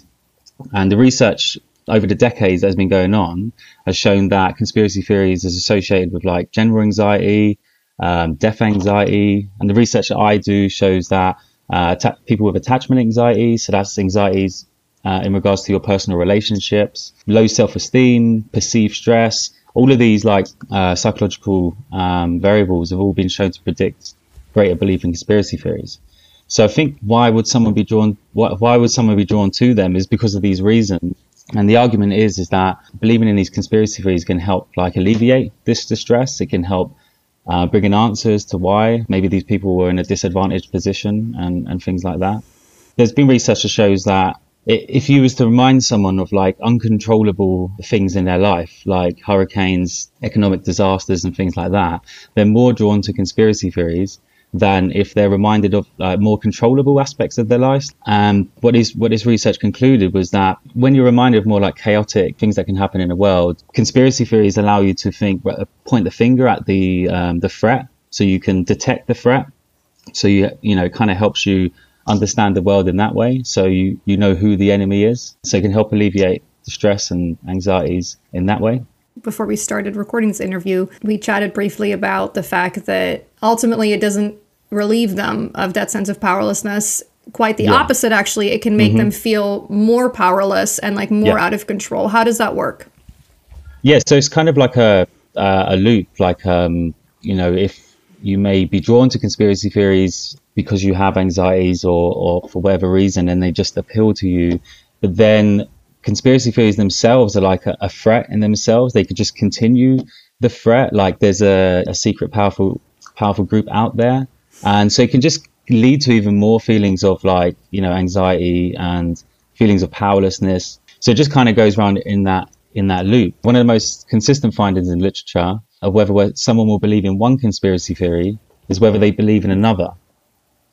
and the research over the decades that has been going on has shown that conspiracy theories is associated with like general anxiety um, death anxiety. And the research that i do shows that uh, ta- people with attachment anxiety. So that's anxieties uh, in regards to your personal relationships, low self-esteem, perceived stress. All of these like uh, psychological um, variables have all been shown to predict greater belief in conspiracy theories. So I think why would someone be drawn? Why, why would someone be drawn to them? Is because of these reasons. And the argument is is that believing in these conspiracy theories can help like alleviate this distress. It can help uh, bringing answers to why maybe these people were in a disadvantaged position and, and things like that. There's been research that shows that if you was to remind someone of like uncontrollable things in their life, like hurricanes, economic disasters, and things like that, they're more drawn to conspiracy theories than if they're reminded of uh, more controllable aspects of their lives. And what is what this research concluded was that when you're reminded of more like chaotic things that can happen in the world, conspiracy theories allow you to think, uh, point the finger at the um, the threat, so you can detect the threat. So you you know it kind of helps you understand the world in that way. So you you know who the enemy is. So it can help alleviate the stress and anxieties in that way before we started recording this interview, we chatted briefly about the fact that ultimately it doesn't relieve them of that sense of powerlessness. Quite the yeah. opposite actually. It can make mm-hmm. them feel more powerless and like more yeah. out of control. How does that work? Yeah so it's kind of like a uh, a loop. Like um you know if you may be drawn to conspiracy theories because you have anxieties or or for whatever reason and they just appeal to you but then conspiracy theories themselves are like a, a threat in themselves. They could just continue the threat. Like there's a, a secret powerful powerful group out there and so it can just lead to even more feelings of like you know anxiety and feelings of powerlessness. So it just kind of goes around in that in that loop. One of the most consistent findings in literature of whether someone will believe in one conspiracy theory is whether they believe in another.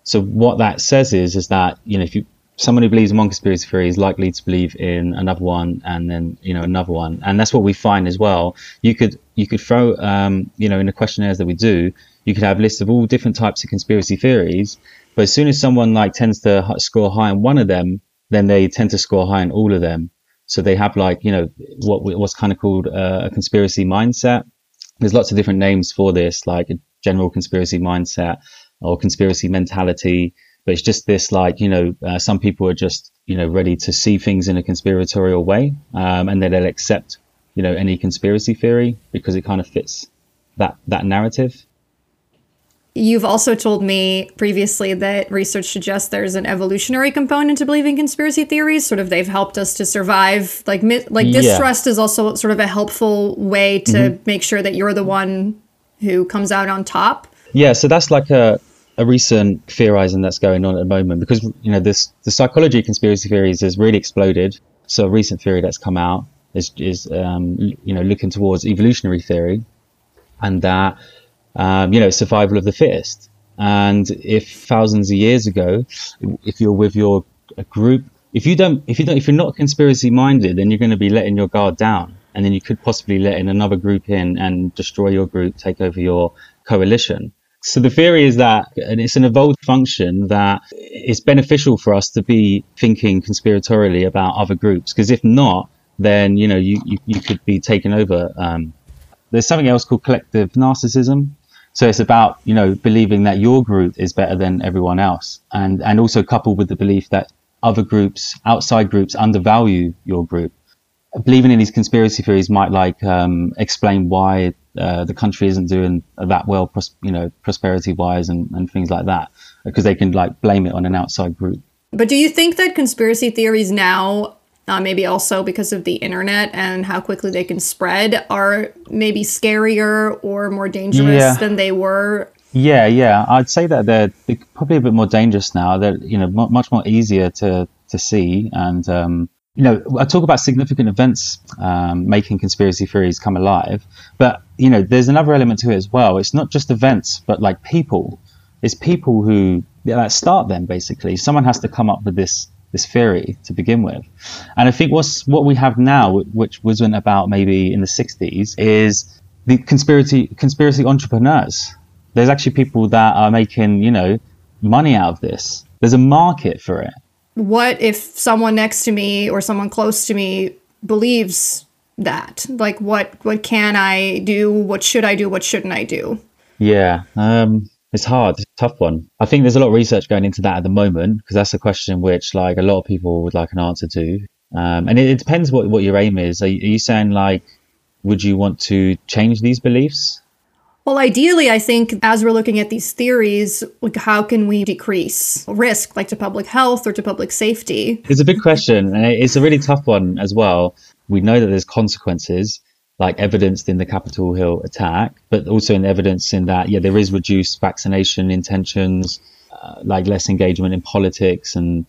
So what that says is is that you know if you someone who believes in one conspiracy theory is likely to believe in another one and then you know another one. And that's what we find as well. You could you could throw um, you know in the questionnaires that we do you could have lists of all different types of conspiracy theories but as soon as someone like tends to score high on one of them then they tend to score high on all of them. So they have like you know what what's kind of called a conspiracy mindset. There's lots of different names for this like a general conspiracy mindset or conspiracy mentality but it's just this like you know uh, some people are just you know ready to see things in a conspiratorial way um, and then they'll accept you know any conspiracy theory because it kind of fits that that narrative You've also told me previously that research suggests there's an evolutionary component to believing conspiracy theories. Sort of, they've helped us to survive. Like, like distrust yeah. is also sort of a helpful way to mm-hmm. make sure that you're the one who comes out on top. Yeah, so that's like a a recent theorizing that's going on at the moment because you know this the psychology conspiracy theories has really exploded. So a recent theory that's come out is is um, you know looking towards evolutionary theory, and that um, you know survival of the fittest. And if thousands of years ago, if you're with your group, if you don't, if you don't, if you're not conspiracy minded, then you're going to be letting your guard down, and then you could possibly let in another group in and destroy your group, take over your coalition. So the theory is that, and it's an evolved function that it's beneficial for us to be thinking conspiratorially about other groups, because if not, then you know you, you, you could be taken over. Um, there's something else called collective narcissism. So it's about you know believing that your group is better than everyone else, and and also coupled with the belief that other groups, outside groups, undervalue your group. Believing in these conspiracy theories might like um, explain why uh, the country isn't doing that well, pros- you know, prosperity wise and, and things like that, because they can like blame it on an outside group. But do you think that conspiracy theories now, uh, maybe also because of the internet and how quickly they can spread, are maybe scarier or more dangerous yeah. than they were? Yeah, yeah, I'd say that they're, they're probably a bit more dangerous now. They're you know m- much more easier to to see and um, you know, I talk about significant events um, making conspiracy theories come alive, but you know, there's another element to it as well. It's not just events, but like people. It's people who yeah, start them basically. Someone has to come up with this this theory to begin with, and I think what's what we have now, which wasn't about maybe in the '60s, is the conspiracy conspiracy entrepreneurs. There's actually people that are making you know money out of this. There's a market for it what if someone next to me or someone close to me believes that? Like what what can i do? What should i do? What shouldn't i do? Yeah um it's hard. It's a tough one. I think there's a lot of research going into that at the moment because that's a question which like a lot of people would like an answer to. Um, and it, it, depends what, what your aim is. Are are you saying like would you want to change these beliefs well, ideally, I think as we're looking at these theories, like how can we decrease risk, like to public health or to public safety? It's a big question, and it's a really tough one as well. We know that there's consequences, like evidenced in the Capitol Hill attack, but also in evidence in that, yeah, there is reduced vaccination intentions, uh, like less engagement in politics and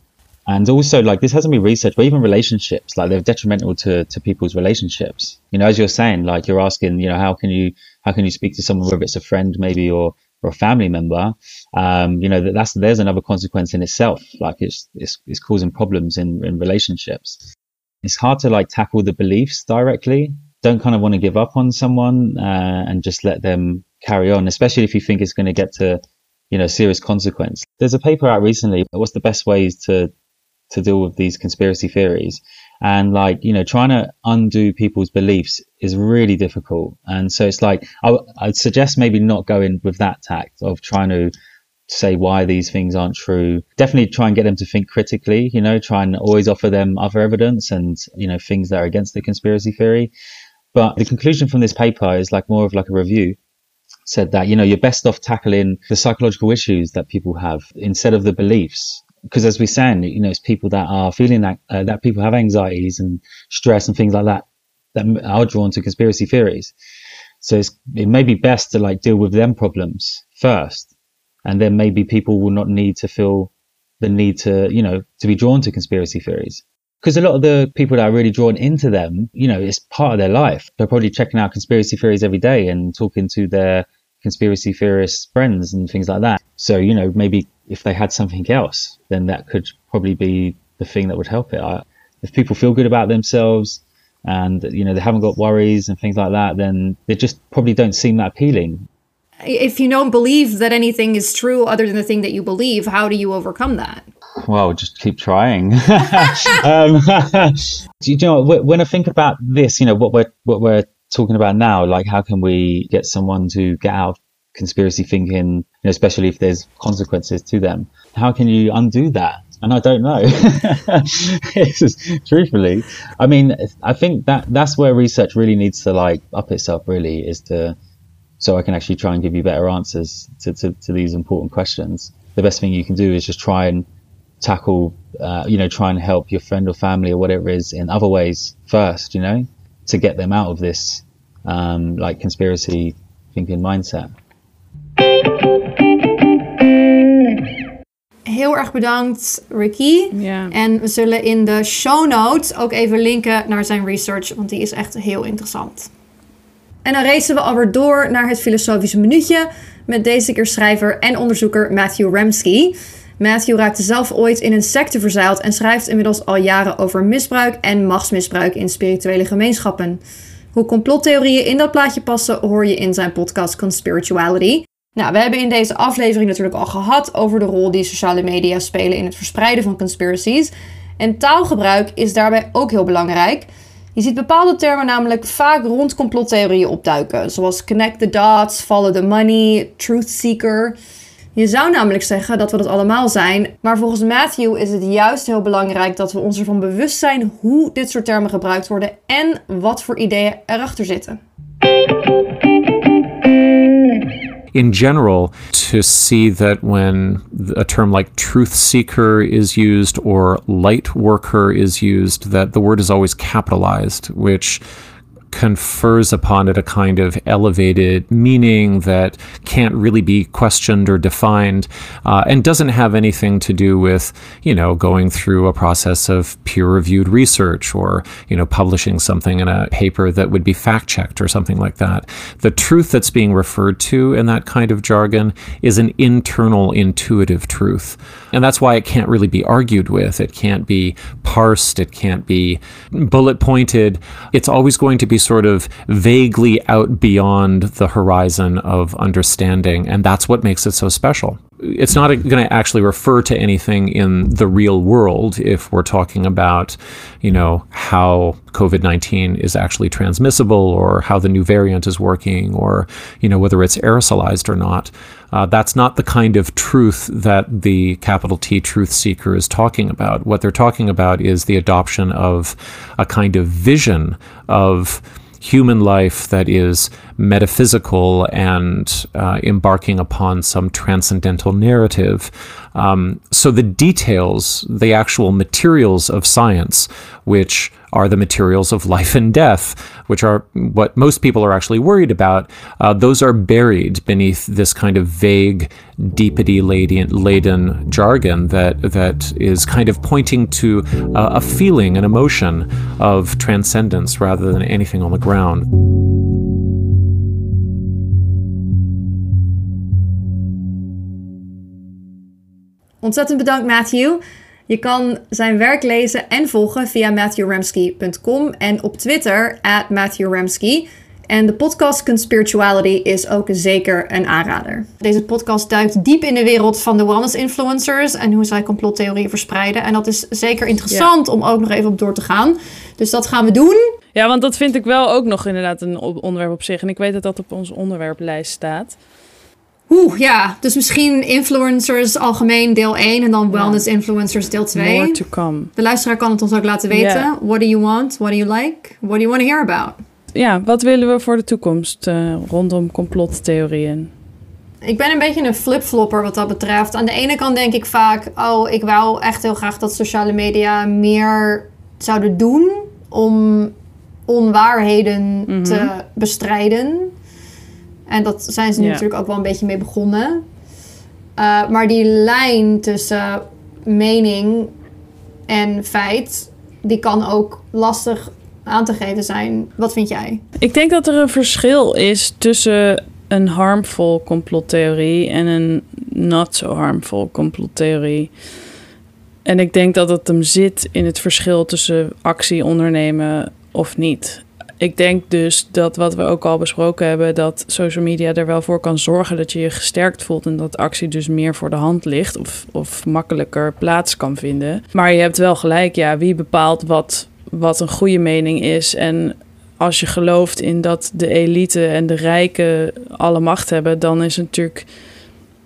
and also like this hasn't been researched but even relationships like they're detrimental to to people's relationships you know as you're saying like you're asking you know how can you how can you speak to someone whether it's a friend maybe or or a family member? Um you know that that's there's another consequence in itself. Like it's it's, it's causing problems in in relationships. It's hard to like tackle the beliefs directly. Don't kind of want to give up on someone uh, and just let them carry on especially if you think it's going to get to you know serious consequence. There's a paper out recently what's the best ways to to deal with these conspiracy theories and like you know trying to undo people's beliefs is really difficult. And so it's like I, i'd suggest maybe not going with that tact of trying to say why these things aren't true. Definitely try and get them to think critically you know try and always offer them other evidence and you know things that are against the conspiracy theory. But the conclusion from this paper is like more of like a review. Said that you know you're best off tackling the psychological issues that people have instead of the beliefs because as we're saying, you know, it's people that are feeling that uh, that people have anxieties and stress and things like that that are drawn to conspiracy theories. So it may be best to like deal with them problems first, and then maybe people will not need to feel the need to, you know, to be drawn to conspiracy theories. Because a lot of the people that are really drawn into them, you know, it's part of their life. They're probably checking out conspiracy theories every day and talking to their conspiracy theorist friends and things like that. So, you know, maybe if they had something else, then that could probably be the thing that would help it. I, if people feel good about themselves and you know they haven't got worries and things like that, then they just probably don't seem that appealing. If you don't believe that anything is true other than the thing that you believe, how do you overcome that? Well, just keep trying. um, you know when I think about this? You know what we're what we're talking about now. Like, how can we get someone to get out of conspiracy thinking, you know, especially if there's consequences to them? How can you undo that? And I don't know. truthfully, I mean, I think that that's where research really needs to like up itself. Really, is to so I can actually try and give you better answers to, to, to these important questions. The best thing you can do is just try and tackle, uh, you know, try and help your friend or family or whatever it is in other ways first, you know, to get them out of this um, like conspiracy thinking mindset. Heel erg bedankt, Ricky. Ja. En we zullen in de show notes ook even linken naar zijn research, want die is echt heel interessant. En dan racen we alweer door naar het filosofische minuutje met deze keer schrijver en onderzoeker Matthew Ramsky. Matthew raakte zelf ooit in een secte verzeild en schrijft inmiddels al jaren over misbruik en machtsmisbruik in spirituele gemeenschappen. Hoe complottheorieën in dat plaatje passen hoor je in zijn podcast Conspirituality. Nou, we hebben in deze aflevering natuurlijk al gehad over de rol die sociale media spelen in het verspreiden van conspiracies. En taalgebruik is daarbij ook heel belangrijk. Je ziet bepaalde termen namelijk vaak rond complottheorieën opduiken, zoals connect the dots, follow the money, truth seeker. Je zou namelijk zeggen dat we dat allemaal zijn, maar volgens Matthew is het juist heel belangrijk dat we ons ervan bewust zijn hoe dit soort termen gebruikt worden en wat voor ideeën erachter zitten. In general to see that when a term like truth seeker is used or light worker is used, that the word is always capitalized, which confers upon it a kind of elevated meaning that can't really be questioned or defined uh, and doesn't have anything to do with you know going through a process of peer reviewed research or you know publishing something in a paper that would be fact checked or something like that. The truth that's being referred to in that kind of jargon is an internal intuitive truth. And that's why it can't really be argued with. It can't be parsed. It can't be bullet pointed it's always going to be sort of vaguely out beyond the horizon of understanding. And that's what makes it so special. It's not going to actually refer to anything in the real world if we're talking about, you know, how COVID 19 is actually transmissible or how the new variant is working or, you know, whether it's aerosolized or not. Uh, that's not the kind of truth that the capital T truth seeker is talking about. What they're talking about is the adoption of a kind of vision of human life that is metaphysical and uh, embarking upon some transcendental narrative. Um, so the details, the actual materials of science, which are the materials of life and death, which are what most people are actually worried about, uh, those are buried beneath this kind of vague, deepity laden jargon that that is kind of pointing to uh, a feeling, an emotion of transcendence rather than anything on the ground. Ontzettend bedankt Matthew. Je kan zijn werk lezen en volgen via matthewramsky.com en op Twitter, at matthewramsky. En de podcast Conspirituality is ook zeker een aanrader. Deze podcast duikt diep in de wereld van de wellness influencers en hoe zij complottheorieën verspreiden. En dat is zeker interessant om ook nog even op door te gaan. Dus dat gaan we doen. Ja, want dat vind ik wel ook nog inderdaad een onderwerp op zich. En ik weet dat dat op onze onderwerplijst staat. Oeh, ja. Dus misschien influencers algemeen deel 1 en dan wellness influencers deel 2. More to come. De luisteraar kan het ons ook laten weten. Yeah. What do you want? What do you like? What do you want to hear about? Ja, wat willen we voor de toekomst uh, rondom complottheorieën? Ik ben een beetje een flipflopper wat dat betreft. Aan de ene kant denk ik vaak... oh, ik wou echt heel graag dat sociale media meer zouden doen... om onwaarheden mm -hmm. te bestrijden... En dat zijn ze nu ja. natuurlijk ook wel een beetje mee begonnen. Uh, maar die lijn tussen mening en feit, die kan ook lastig aan te geven zijn. Wat vind jij? Ik denk dat er een verschil is tussen een harmful complottheorie en een not so harmful complottheorie. En ik denk dat het hem zit in het verschil tussen actie ondernemen of niet. Ik denk dus dat wat we ook al besproken hebben, dat social media er wel voor kan zorgen dat je je gesterkt voelt en dat actie dus meer voor de hand ligt of, of makkelijker plaats kan vinden. Maar je hebt wel gelijk, ja, wie bepaalt wat, wat een goede mening is en als je gelooft in dat de elite en de rijken alle macht hebben, dan is het natuurlijk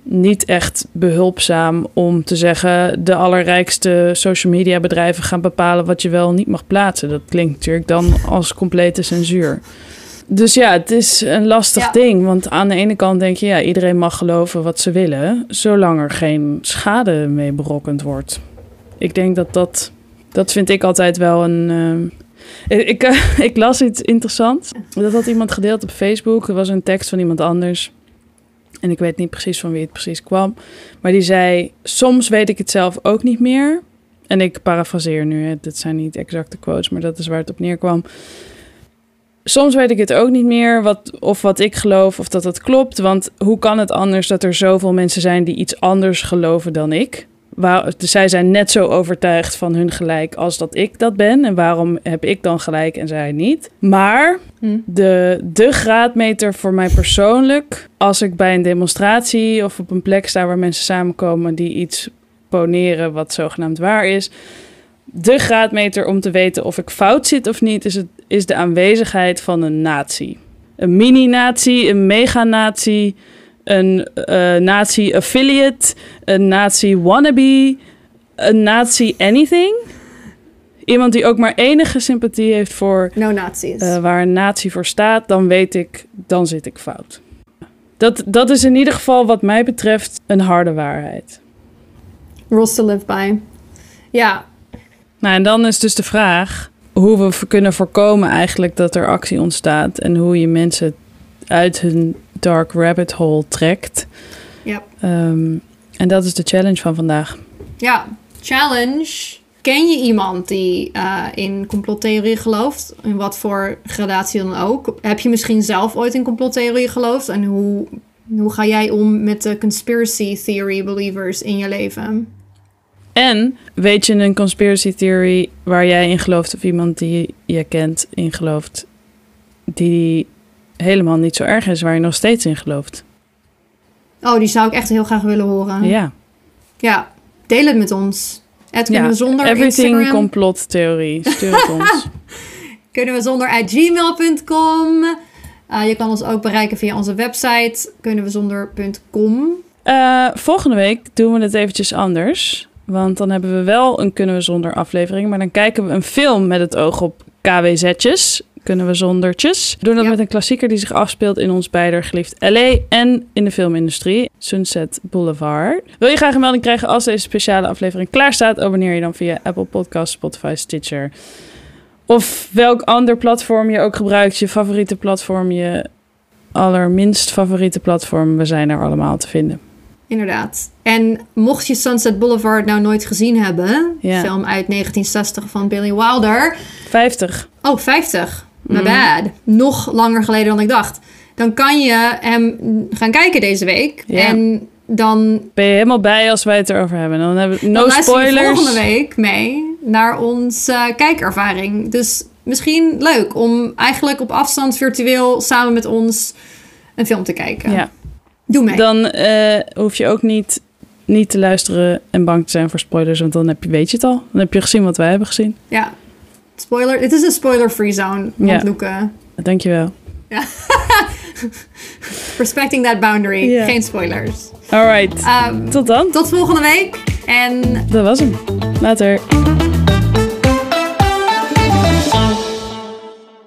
niet echt behulpzaam om te zeggen: de allerrijkste social media bedrijven gaan bepalen wat je wel niet mag plaatsen. Dat klinkt natuurlijk dan als complete censuur. Dus ja, het is een lastig Ja. ding. Want aan de ene kant denk je, ja, iedereen mag geloven wat ze willen, zolang er geen schade mee berokkend wordt. Ik denk dat dat, dat vind ik altijd wel een. eh, ik, eh, ik las iets interessants. Dat had iemand gedeeld op Facebook. Er was een tekst van iemand anders. En ik weet niet precies van wie het precies kwam. Maar die zei: Soms weet ik het zelf ook niet meer. En ik parafraseer nu, hè. dit zijn niet exacte quotes, maar dat is waar het op neerkwam. Soms weet ik het ook niet meer, wat, of wat ik geloof, of dat het klopt. Want hoe kan het anders dat er zoveel mensen zijn die iets anders geloven dan ik? Waar, dus zij zijn net zo overtuigd van hun gelijk als dat ik dat ben. En waarom heb ik dan gelijk en zij niet? Maar Hm. de, de graadmeter voor mij persoonlijk, als ik bij een demonstratie of op een plek sta waar mensen samenkomen die iets poneren wat zogenaamd waar is. De graadmeter om te weten of ik fout zit of niet, is, het, is de aanwezigheid van een natie. Een mini-natie, een meganatie, een eh nazi-affiliate, een nazi-wannabe, een nazi-anything. Iemand die ook maar enige sympathie heeft voor No Nazis. eh, waar een natie voor staat, dan weet ik, dan zit ik fout. Dat, dat is in ieder geval wat mij betreft een harde waarheid. Rules to live by. Ja, Nou, en dan is dus de vraag hoe we kunnen voorkomen eigenlijk dat er actie ontstaat en hoe je mensen uit hun dark rabbit hole trekt. ja. Ehm, en dat is de challenge van vandaag. Ja, challenge. Ken je iemand die eh, in complottheorie gelooft? In wat voor gradatie dan ook? Heb je misschien zelf ooit in complottheorie geloofd? En hoe, hoe ga jij om met de conspiracy theory believers in je leven? En weet je een conspiracy theory waar jij in gelooft of iemand die je kent in gelooft, die helemaal niet zo erg is, waar je nog steeds in gelooft? Oh, die zou ik echt heel graag willen horen. Ja. Ja, deel het met ons. Het kunnen Ja, we zonder everything Instagram. complottheorie. Stuur het ons. Kunnen we zonder at gmail.com. Eh, je kan ons ook bereiken via onze website. Kunnen we zonder.com. Eh, volgende week doen we het eventjes anders. Want dan hebben we wel een Kunnen we Zonder aflevering. Maar dan kijken we een film met het oog op KWZ'tjes. Kunnen we zondertjes. We doen dat Ja. met een klassieker die zich afspeelt in ons beider geliefd LA en in de filmindustrie. Sunset Boulevard. Wil je graag een melding krijgen als deze speciale aflevering klaar staat? Abonneer je dan via Apple Podcasts, Spotify, Stitcher. Of welk ander platform je ook gebruikt. Je favoriete platform, je allerminst favoriete platform. We zijn er allemaal te vinden. Inderdaad. En mocht je Sunset Boulevard nou nooit gezien hebben, Ja. film uit 1960 van Billy Wilder. 50. Oh, 50. My Mhm. bad. Nog langer geleden dan ik dacht. Dan kan je hem gaan kijken deze week. En dan, Ben je helemaal bij als wij het erover hebben? Dan hebben we dan no je spoilers. volgende week mee naar onze kijkervaring. Dus misschien leuk om eigenlijk op afstand virtueel samen met ons een film te kijken. Ja. Doe mee. Dan eh, hoef je ook niet, niet te luisteren en bang te zijn voor spoilers, want dan heb je, weet je het al. Dan heb je gezien wat wij hebben gezien. Ja. Spoiler. Het is een spoiler-free zone. Want Ja. Loeke, Dankjewel. respecting that boundary. Ja. Geen spoilers. Alright. Ehm, Tot dan. tot volgende week. En Dat was hem. Later.